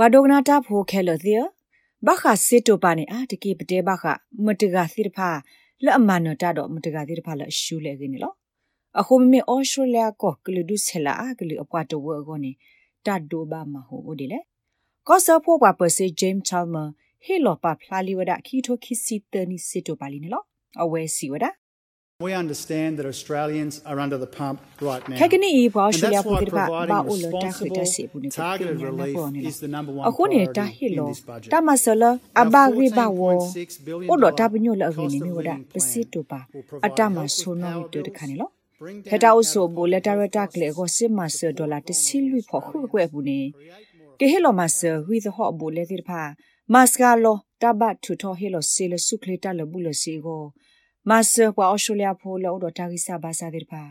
ဘွာဒိုကနာတာဖိုခဲလသည်ဘခစစ်တိုပါနေအာတကေပတဲဘခမတကသီတဖာလက်အမနတာတော့မတကသီတဖာလက်ရှူလေကင်းနော်အခုမမေအော်စတြေးလျကောကလူဒုဆလာကလူအပွားတဝေကောနေတတ်ဒိုဘာမဟိုဒီလေကောဆာဖိုပါပစေဂျိမ်းချာလ်မာဟီလောပါဖလာလီဝဒခီထိုခီစီတနီစစ်တိုပါလီနော်အဝဲစီဝဒ We understand that Australians are under the pump right now. Kagani i ba And Australia that's pu why dir ba ba providing ulo ta khita se responsible, bu ne targeted ko relief ni is the number one ako ne ta priority in hilo this budget. ta masala Our aba ri ba wo $14.6 billion o do ta bu nyo la cost ni of mi wada living pe si plan to ba will provide ata ma help so with no power mi to de bills, khani lo bring down heta o so out-of-pocket bo le ta re ta costs, kle ko se ma se dollar te si lui pho khu kwe bu ne create more ke hilo ma se wi the ho bo le dir pha mas ga lo ta ba thu tho hilo se le su kle ta le bu le si go mas kwa australia pho lo do ta gi sa ba sa dir pha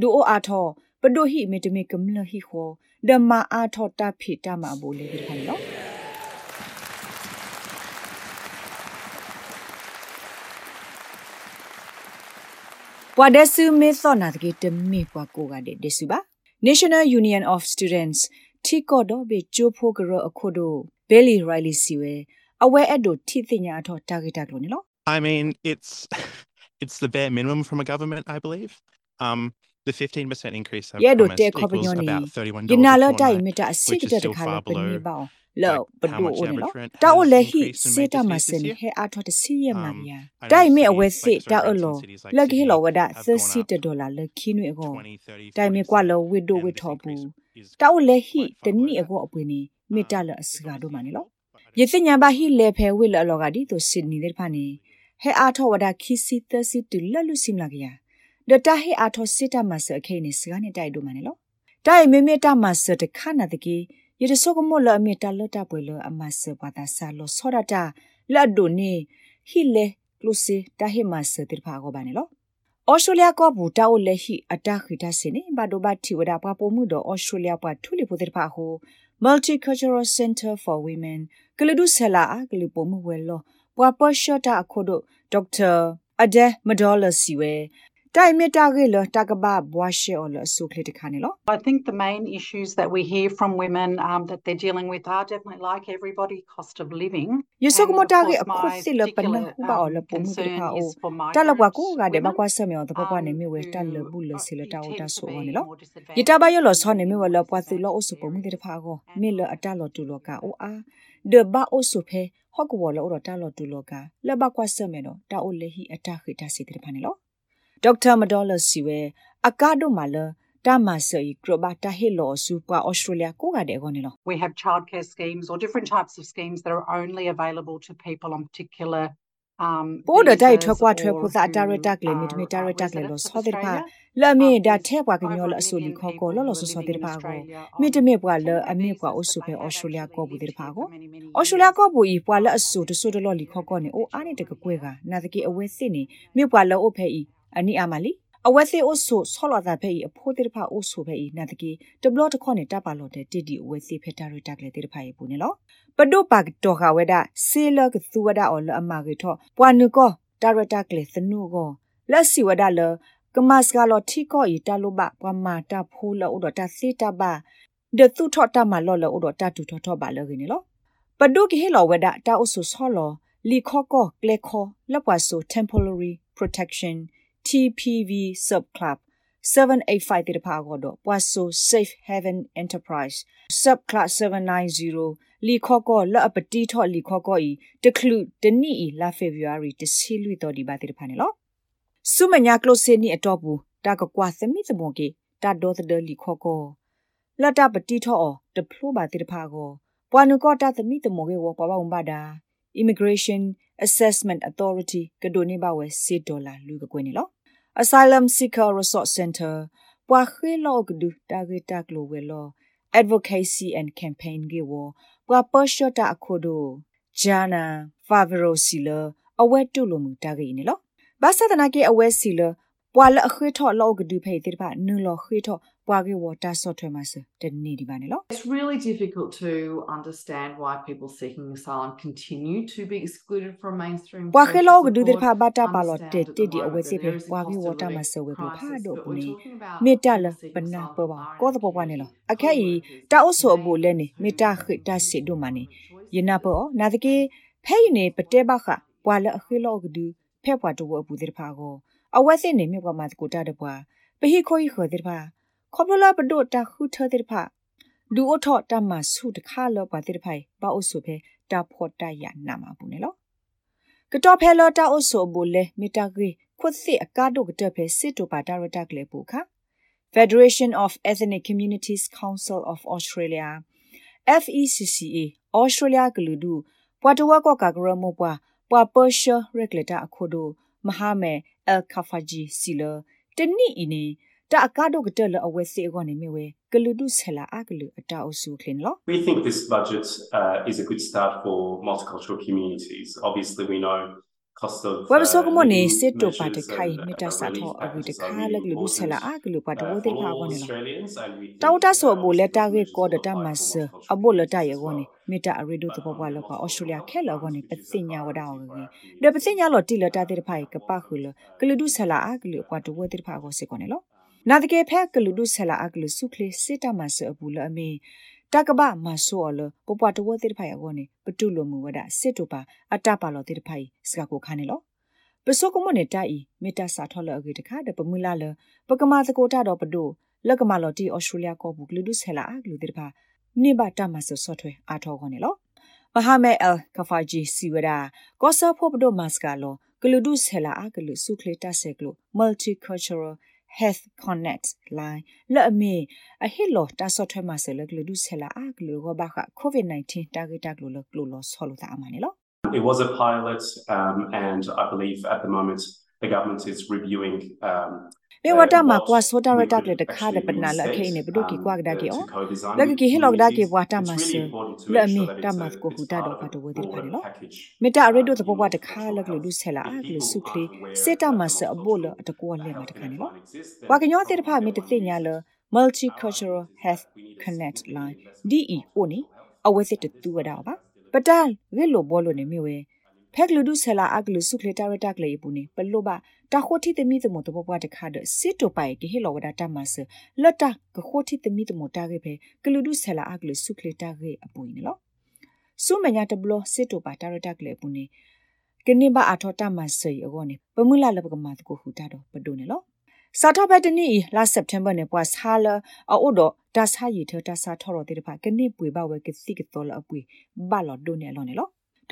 ဒူအိုအာထောပဒိုဟိမေတမေကမလဟိခောဓမ္မာအာထောတာဖိတမအဘူလေဒီခိုင်နော်ပွာဒဆူမေသောနာတကေတမေပွာကိုကတဲ့ဒဆူပါ National Union of Students တီကောဒဘေချိုဖိုဂရအခုဒိုဘယ်လီရိုင်လီစီဝဲအဝဲအဲ့ဒိုထိသိညာအထောတာဂက်တက်လို့နော် I mean, it's it's the bare minimum from a government, I believe. Um, the 15% increase I've Yeah, do promised te equals kopanyoni. about $31 Gina a la tai fortnight, meta asit which is ta still khala far below, pani bao lo like, how padu much o average lo rent ta o has le hi increased in se ta major ma cities sen this he a tho ta si ye ma Um, ya I know dai me cities awe like se ta certain o rents in lo cities like le ki lo Sydney wada have the gone si up ta dollar le ki nu e go 20, 30, dai me kwa lo wi do and wi this tho bu increase is ta o le hi quite te far ni below e go apwe ni me ta le asga do ma ni lo But I ye tin nya ba hi le phe wi le lo ga di to sydney le pha ni he a tho wada ki si ta si tu le lu sim la ga de ta he a tho si ta ma se khe ni sga ni dai do ma ni lo dai me me ta ma se de khana de ki ယတဆုကမောလအမေတလတပွဲလအမဆဘာသာဆာလောစောရတာလတ်ဒိုနေဟီလေကလုစီတာဟိမဆတိဖာကိုပါနေလောဩစတြေးလျကဘူတာအိုလေဟီအတခိတာစနေဘာဒိုဘတ်တီဝဒါပပိုမှုတော့ဩစတြေးလျပွားထူလီပိုတိဖာဟို Multicultural Center for Women ကလဒုဆလာကလပိုမှုဝဲလော ပွာပရှော့တာအခုတို့ဒေါက်တာအဒဲမဒေါ်လစီဝဲ တိုင်မီတာဂေလတကဘာဘွားရှေော်လဆုခလတခါနေလော I think the main issues that we hear from women um, that they're dealing with are definitely like everybody cost of living. Yusuk And mo of tagi course, akho my sila panna particular, hu ba um, ola po mu concern pa o is for tala kwa migrant ko ga de ba women, kwa sa me o ba kwa ne um, mi we ta le who, bu le uh, sila ta o tend ta to so be wa ne lo more yi ta ba yo lo disadvantaged so ne mi in wa lo those kwa tu lo o so po mu de areas. pha go And mi le ata lo tu lo ka o a de ba o so phe ho ko lo o ta lo tu lo ka le ba kwa sa me no ta o le hi ata khi ta si de pha ne lo Dr. Madola Siwe akado mala ta ma se yi kro ba ta he lo su pa Australia ko ga de go ne lo We have childcare schemes or different types of schemes that are only available to people on particular um, ပိုးဒတိုင်ထွက် visas ကွာထွက် or ဖို့သာတာရ who တက်လေမိတ are, မီတာရ uh, တက်လေလို့ residents of စောတဲ့ပါ Australia. လမေ Um, ဒါ there's ထဲပွားကညော over လ a အဆိုလီ million ခေါ်ကို people လော who လော are ဆစော living တဲ့ in ပါကို Australia မိ on တမေပွားလ temporary အမေပွားအ visas ဆု that ဖဲ they ဩ have စတြေးလျ actually ကောဘူးတဲ့ issued ပါ for ကို many, many ဩစတြေးလျ years. ကောဘူးဤပွားလအဆုတဆုတလော်လီခေါ်ကောနေအိုအားနေတဲ့ကကွဲကနာတကေအဝဲစစ်နေမိပွားလောအိုဖဲဤ အနိအမလီအဝဲစစ်အိုဆုဆောလောတာဖဲဤအဖိုးတဲ့ဖာအိုဆုဖဲဤနာတကေတဘလတခေါနေတပါလို့တဲ့တိတိအဝဲစစ်ဖဲတာရတက်လေတဲ့ဖာဤပူနေလောပဒုပါတော့ခဝဲဒါဆေလကသူဝဒါအော်လအမကေထောပွားနုကောတာရတက်လေသနုကောလက်စီဝဒါလကမစကလော်ထီကောဤတလုဘပွားမာတာဖိုးလောဥဒတာစီတဘာဒသူထော့တမလော်လောဥဒတာတူထော့ထော့ပါလောကင်းလောပဒုကဟေလောဝဒတာအဆူဆောလောလီခောကောကလေခောလပွားဆို temporary protection TPV subclub 785တိတဖာကောတော့ပွားဆို safe haven enterprise subclub 790လီခောကောလအပတိထော့လီခောကောဤတကလူတနီဤလာ February တစီလွီတော်ဒီပါတိတဖာနေလောစုမညာကလိုစေနီအတော့ဘူးတာကကွာသမိသမောကေတာဒေါ်တဲ့လီခောကောလတ်တပတိထော့တဖလိုပါတိတဖာကောပွာနုကောတာသမိသမောကေဝပပဝံဘာဒါ Immigration Assessment Authority ကဒိုနေပါဝဲ6ဒေါ်လာလူကကွင်းနေလော Asylum Seeker Resource Center ပွာခွေလောကဒူတာဂေတာကလိုဝဲလော Advocacy and Campaign ကေဝပွာပရှတာအခုဒို Jana Favero Sila အဝဲတုလိုမူတာဂေနေလောဘာသာတနာကေအဝဲစီလ ပွာလအခွေထော့လောကဒူဖေတိဖာနူလောခွေထော့ပွာကေဝတာဆော့ထွဲမှာစတနေဒီပါနေလော It's really difficult to understand why people seeking asylum continue to be excluded from mainstream ပွာခေလောကဒူတိဖာဘာတာပါလောတေတေဒီအဝဲစီဖေပွာကေဝတာမှာစဝဲကိုဖာတော့ဘူးနေမေတ္တလပနာပေါ်ပါကောတပေါ်ပါနေလောအခဲဤတာအုပ်ဆိုအဘူလဲနေမေတ္တခိတစီဒုမနေယနာပေါ်နာတကေဖဲနေပတဲဘခပွာလအခေလောကဒူဖဲပွားတော့ဘူးတိဖာကို အဝဲစစ်နေမြကွာမှာကိုတာတပွားပဟိခိုဤခောတိဖာခေါပလလပဒိုတာခုထတိဖာဒူအထော့တမဆုတခါလောပါတိဖိုင်ပါအုဆုဖဲတာဖော်တရနာမှာဘူးနေလောကတော့ဖဲလောတာအုဆုဘူလေမီတာဂရီခွတ်စစ်အကားတို့ကတဖဲစစ်တိုပါတာရတက်လေပူခါ Federation of Ethnic Communities Council of Australia FECCA Australia ကလူဒူပွာတဝါကောကကရမောပွာပွာပါရှာရက်လက်တာအခုဒို မဟာမဲအယ်ကာဖာဂျီစီလတနိအင်းတာအကားတို့ကတလအဝဲစေကောနေမြဝဲကလူဒုဆလာအကလူအတာအဆူခလင်လော We think this budget uh, is a good start for multicultural communities. Obviously, we know cost of ဝဘဆောကမနေ living စစ်တိုပါတ measures ခိုင် and, မီ uh, တာစာ relief ထောအဝိတ packages ခါ are လ really ကလူဒုဆ important လာအကလူပါတဝ uh, တိ for ဖာ all ကောနေလော Australians, and we think တောက်တာဆို uh, ဘူလက်တာ also ကေ solutions ကောဒ will တာ apply မ for စ multicultural အဘူလက်တာယေ communities ကောနေ as well. မီတာအရီဒုသ But ဘဘ on လောက multicultural အော်စတြေးလျခဲလောကနေ outcomes, ပ which is စညာဝ a ဒါဝ priority ကေ for our ဒပစညာ communities, လောတိလ uh, တာတိဖိုင်ကပါခုလကလူဒုဆလာအကလူပွားတဝတိဖာကိုစေကောနေလောနာတကေဖဲကလူဒုဆလာအကလူစုခလေစစ်တမဆအဘူလအမေ တကဘာမဆောလပပွားတဝတိဖိုင်ကောနေပတုလမှုဝဒစစ်တူပါအတပါလောတိဖိုင်စကကိုခါနေလောပစောကမနေတိုင်မေတ္တာစာထောလအကေတခါတပမူလာလပကမာစကိုတာတော့ပဒိုလက်ကမာလော်တီဩစတြေးလျကောဘူးဂလူဒုဆဲလာဂလူတိဖာနိဘတာမဆဆော့ထွဲအာထောခေါနေလောမဟာမဲအယ်ကဖာဂျီစီဝဒါကောဆာဖို့ပဒိုမတ်စကလောဂလူဒုဆဲလာအဂလူစုခလေတာဆဲဂလူ multicultural health connect line လဲ့အမေအဟစ်လောတာဆော့ထွဲမဆဲလဂလူဒုဆဲလာအဂလူရောဘခ covid-19 တာဂက်တာဂလူလကလူလောဆောလို့တာအမနေလော It was a pilot, um, and I believe at the moment the government is reviewing um, မေဝတာမှာကွာဆိုတာရတာကလေတခါတဲ့ပနာလက်ခိနေဘဒုကီကွာကဒါကီအောလက်ကီဟီလောကဒါကီဘွာတာမဆလက်မီတာမတ်ကိုဟူတာတော့ပတ်ဝဲဒီပါနော်မေတာရဒိုတပပတခါလက်ကလူဒုဆဲလာအကလူစုခလီစေတာမဆအဘိုလအတကောလဲမှာတခါနေနော်ဝါကညောတေတဖာမေတသိညာလ multicultural health connect line DE အိုနေအဝဲစစ်တူဝဒါပါပတန်ရေလိုဘောလိုနေမြဝဲ ဖက်လူဒုဆလာအကလူစုခလေတာရတာကလေပူနေပလောပါတာခိုတီတမီတမတဘဘွားတခါဒစစ်တိုပိုင်ကေဟေလောဝဒတာမဆလတ်တာကခိုတီတမီတမတာကေဖေကလူဒုဆလာအကလူစုခလေတာကေအပူနေလောဆုမညာတဘလစစ်တိုပါတာရတာကလေပူနေကနေဘာအထောတာမဆေအောနေပမူလာလဘကမာတကိုဟူတာတော့ပဒိုနေလောစာထဘတ်တနီလာစက်တမ်ဘာနေပွားဆာလာအိုဒဒါဆာယီထတာဆာထော်ရတဲ့ဖာကနေပွေဘဝကစီကတော်လအပွေဘာလော်ဒိုနေလောနေလော ဒ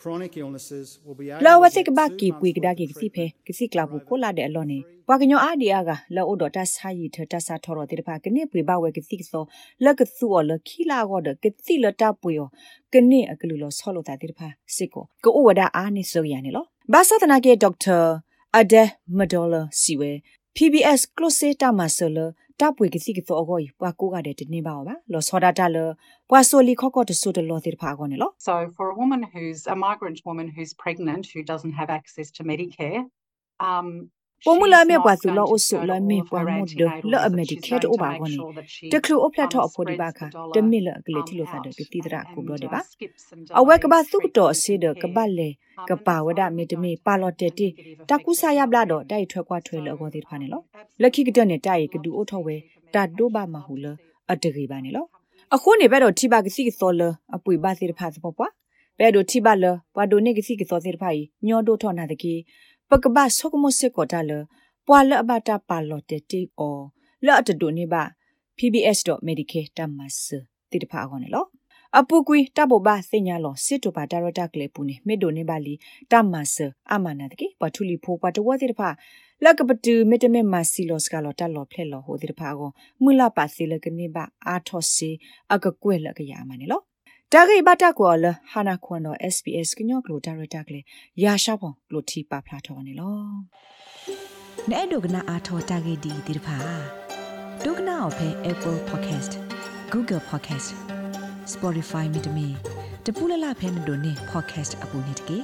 chronic illnesses will be able လောဝ to တိက get ဘာ two ကီ months ပွေကဒါ worth ကီ of စီဖေ treatment ကစီကလာဘူးကိုလာတဲ့အလောနေပွာကညောအားဒီယာကလောဒတာဆာယီထတာဆာထော်ရတဲ့ဖာကနေပွေဘဝကစီကစောလကဆူော်လခီလာကောဒကစီလတာပွေောကနေအကလူလောဆောလို့တာတဲ့ဖာစစ်ကိုကိုဝဒအားနေဆိုရနေလောဘာသာတနာကေဒေါက်တာအဒဲမဒေါ်လာစီဝဲ PBS close ta masala ta pwe ki ki to ogoi pa ko ga de tin ba ba lo soda ta lo pa so li kho ko to so de lo tir pha go ne lo So, for a woman who's a migrant woman who's pregnant who doesn't have access to Medicare, um, Pomula she's me not kwa tu going lo to o so go to la all me of kwa her mo de antenatal lo a visits. She's medicare going o to ba make go ne sure that she de klu o pla um, tho o podi spreads ba the kha dollar, de mi le gle um, ti lo sa de out ki ti dra and- ko blo de and, ba uh, skips and a we ka ba delays su to treatment se and de ka ba care. le Um, ka and pa it's wa da likely me de me going to pa have lo a te ti negative ta effect ku sa on ya her bla do immune dai thwe kwa thwe So, lo go ti pha ne lo um, la ki ka de ne absolutely, dai we'd ka love du to o see tho we cheaper ta do ba medications, ma hu le obviously. a de ri ba ne lo အခုနေပဲတော့ထိပါကစီကစောလအပွေပါစီတဖာစပပွားဘဲတို့ထိပါလဘွာဒိုနေကစီကစောစီတဖာကြီးညောဒိုထောနာတကီ ပကပဆုကမစစ်ကောတာလပွာလအဘတာပါလော်တေတီအောလော့တဒိုနေပါ pbs.medicare တမစတိတဖာကောနေလောအပူကွီတဘောဘာစညာလောစစ်တိုပါဒါရတာကလေပူနေမေဒိုနေပါလီတမစအမနာတကေပထူလီဖိုးပါတဝတိတဖာလကပတူမေတမေမစီလောစကလောတလောဖလက်လောဟိုတိတဖာကောမူလာပါစီလကနေပါအာထောစီအကကွဲလကရမနေလော တာဂိဘတာကောလဟာနာခွန်တော့ SPS ကညော့ကလိုဒါရတာကလေရာရှာဖောကလိုတီပါဖလာထောနေလောနဲ့ဒုကနာအာထောတာဂေဒီဒီတဖာဒုကနာအဖဲ Apple Podcast Google Podcast Spotify မြေတမီတပူလလဖဲမတို့နေ podcast အပူနေတကေ